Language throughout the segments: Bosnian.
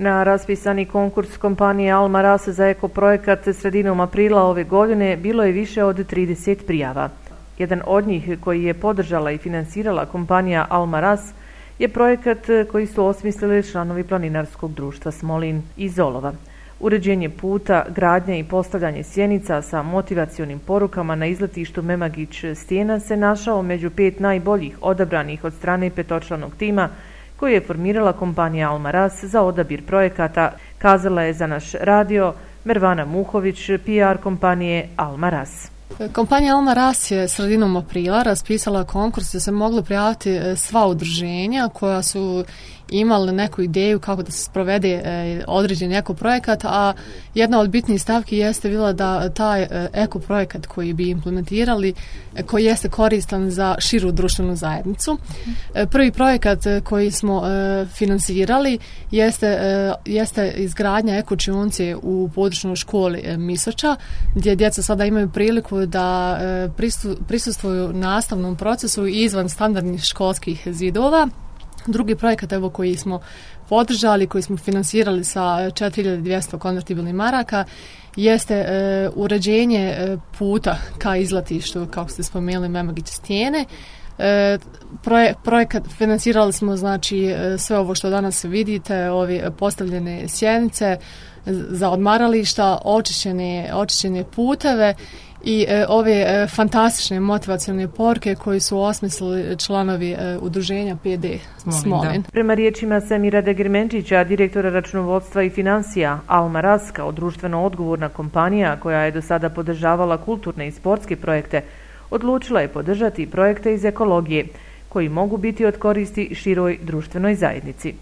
Na raspisani konkurs kompanije Alma Ras za ekoprojekat sredinom aprila ove godine bilo je više od 30 prijava. Jedan od njih koji je podržala i finansirala kompanija Alma Ras je projekat koji su osmislili članovi planinarskog društva Smolin iz Olova. Uređenje puta, gradnja i postavljanje sjenica sa motivacionim porukama na izletištu Memagić stijena se našao među pet najboljih odabranih od strane petočlanog tima koju je formirala kompanija Almaraz za odabir projekata, kazala je za naš radio Mervana Muhović, PR kompanije Almaraz. Kompanija Alma Ras je sredinom aprila raspisala konkurs da se moglo prijaviti e, sva udruženja koja su imali neku ideju kako da se sprovede e, određen eko projekat, a jedna od bitnijih stavki jeste bila da taj e, eko projekat koji bi implementirali, koji jeste koristan za širu društvenu zajednicu. Prvi projekat koji smo finansirali jeste, jeste izgradnja eko čionce u područnoj školi Misoča, gdje djeca sada imaju priliku da e, prisustuju nastavnom procesu izvan standardnih školskih zidova drugi projekat evo koji smo podržali, koji smo finansirali sa 4200 konvertibilnih maraka jeste e, uređenje e, puta ka izlatištu, kako ste spomenuli, Memagić stijene. E, proje, projekat finansirali smo znači e, sve ovo što danas vidite, ovi postavljene sjenice za odmarališta, očišćene, očišćene puteve i e, ove e, fantastične motivacijalne porke koji su osmislili članovi e, udruženja PD Smolin. Smolin. Prema riječima Semira Degrmenčića, direktora računovodstva i financija, Alma Ras kao društveno odgovorna kompanija koja je do sada podržavala kulturne i sportske projekte, odlučila je podržati projekte iz ekologije koji mogu biti od koristi široj društvenoj zajednici.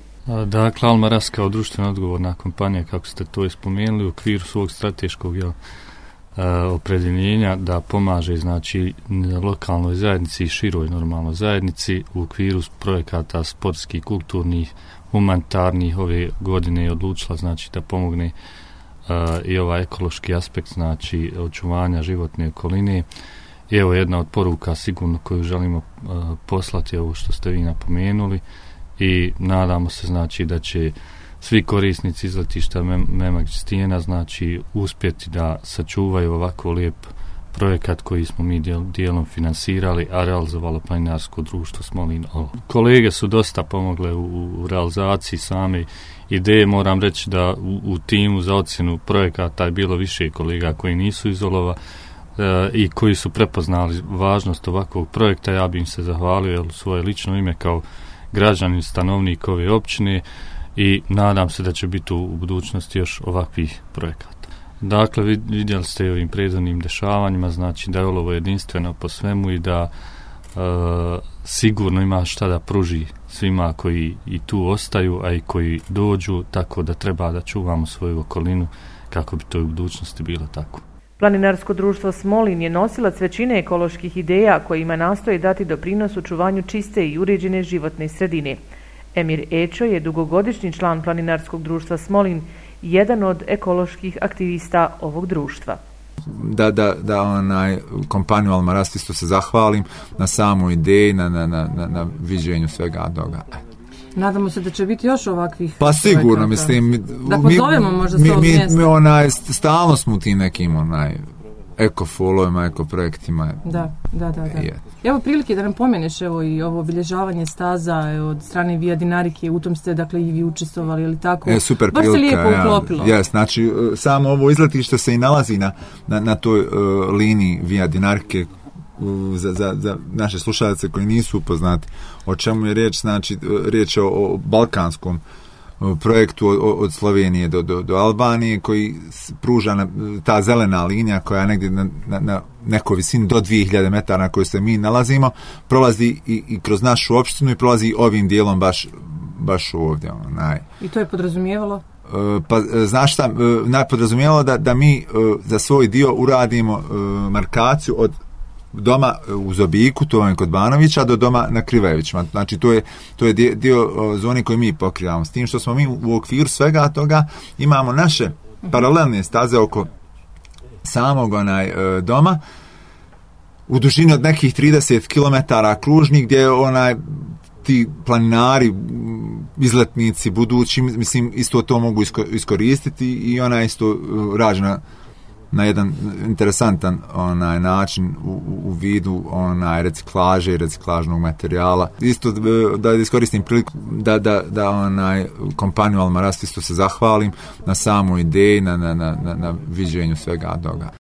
Dakle, Alma Ras kao društveno odgovorna kompanija, kako ste to ispomenuli, u okviru svog strateškog jel, E, E, opredjeljenja da pomaže znači lokalnoj zajednici i široj normalnoj zajednici u okviru projekata sportskih, kulturnih, humanitarnih. Ove godine je odlučila znači da pomogne uh, i ovaj ekološki aspekt znači očuvanja životne okoline. I evo jedna od poruka sigurno koju želimo uh, poslati ovo što ste vi napomenuli. I nadamo se znači da će uh, svi korisnici izletišta Memak Stijena znači uspjeti da sačuvaju ovako lijep projekat koji smo mi dijel, dijelom finansirali, a realizovalo planinarsko društvo Smolin Olo. Kolege su dosta pomogle u, u realizaciji same ideje, moram reći da u, u timu za ocjenu projekata je bilo više kolega koji nisu izolova e, eh, i koji su prepoznali važnost ovakvog projekta, ja bih im se zahvalio u svoje lično ime kao građanin, stanovnik ove općine, i nadam se da će biti u budućnosti još ovakvih projekata. Dakle, vidjeli ste i ovim predvodnim dešavanjima, znači da je ovo jedinstveno po svemu i da e, sigurno ima šta da pruži svima koji i tu ostaju, a i koji dođu, tako da treba da čuvamo svoju okolinu kako bi to u budućnosti bilo tako. Planinarsko društvo Smolin je nosilac većine ekoloških ideja kojima nastoji dati doprinos u čuvanju čiste i uređene životne sredine. Emir Ečo je dugogodišnji član planinarskog društva Smolin, jedan od ekoloških aktivista ovog društva. Da, da, da onaj kompaniju Almarast isto se zahvalim na samu ideji, na, na, na, na, na viđenju svega toga. Nadamo se da će biti još ovakvih Pa sigurno, mislim Da pozovemo možda mi, mi, mi, mi onaj, stalno smo ti nekim onaj eko-folovima, eko-projektima. Da, da, da. da. Evo prilike da nam pomeneš evo i ovo obilježavanje staza od strane Via Dinarike, u tom ste dakle i vi učestvovali ili tako. E, super Baš prilika. se lijepo uklopilo. Ja, znači e, samo ovo izletište se i nalazi na, na, na toj uh, liniji Via Dinarike za, za, za naše slušalce koji nisu upoznati o čemu je riječ, znači e, riječ je o, o balkanskom uh, projektu od Slovenije do, do, do Albanije koji pruža na, ta zelena linija koja je negdje na, na, na nekoj visini do 2000 metara na kojoj se mi nalazimo prolazi i, i kroz našu opštinu i prolazi ovim dijelom baš, baš ovdje. Onaj. I to je podrazumijevalo? E, pa znaš šta, e, podrazumijevalo da, da mi e, za svoj dio uradimo markaciju od doma u Zobiku, to je kod Banovića, do doma na Krivajevićima. Znači, to je, to je dio, dio zone koju mi pokrivamo. S tim što smo mi u okviru svega toga imamo naše paralelne staze oko samog onaj e, doma u dužini od nekih 30 km kružnih gdje onaj ti planinari, izletnici, budući, mislim, isto to mogu iskoristiti i ona isto uh, rađena na jedan interesantan onaj način u, u vidu onaj reciklaže i reciklažnog materijala. Isto e, da iskoristim priliku da, da, da onaj kompaniju Almarast isto se zahvalim na samu ideji, na, na, na, na, na viđenju svega toga.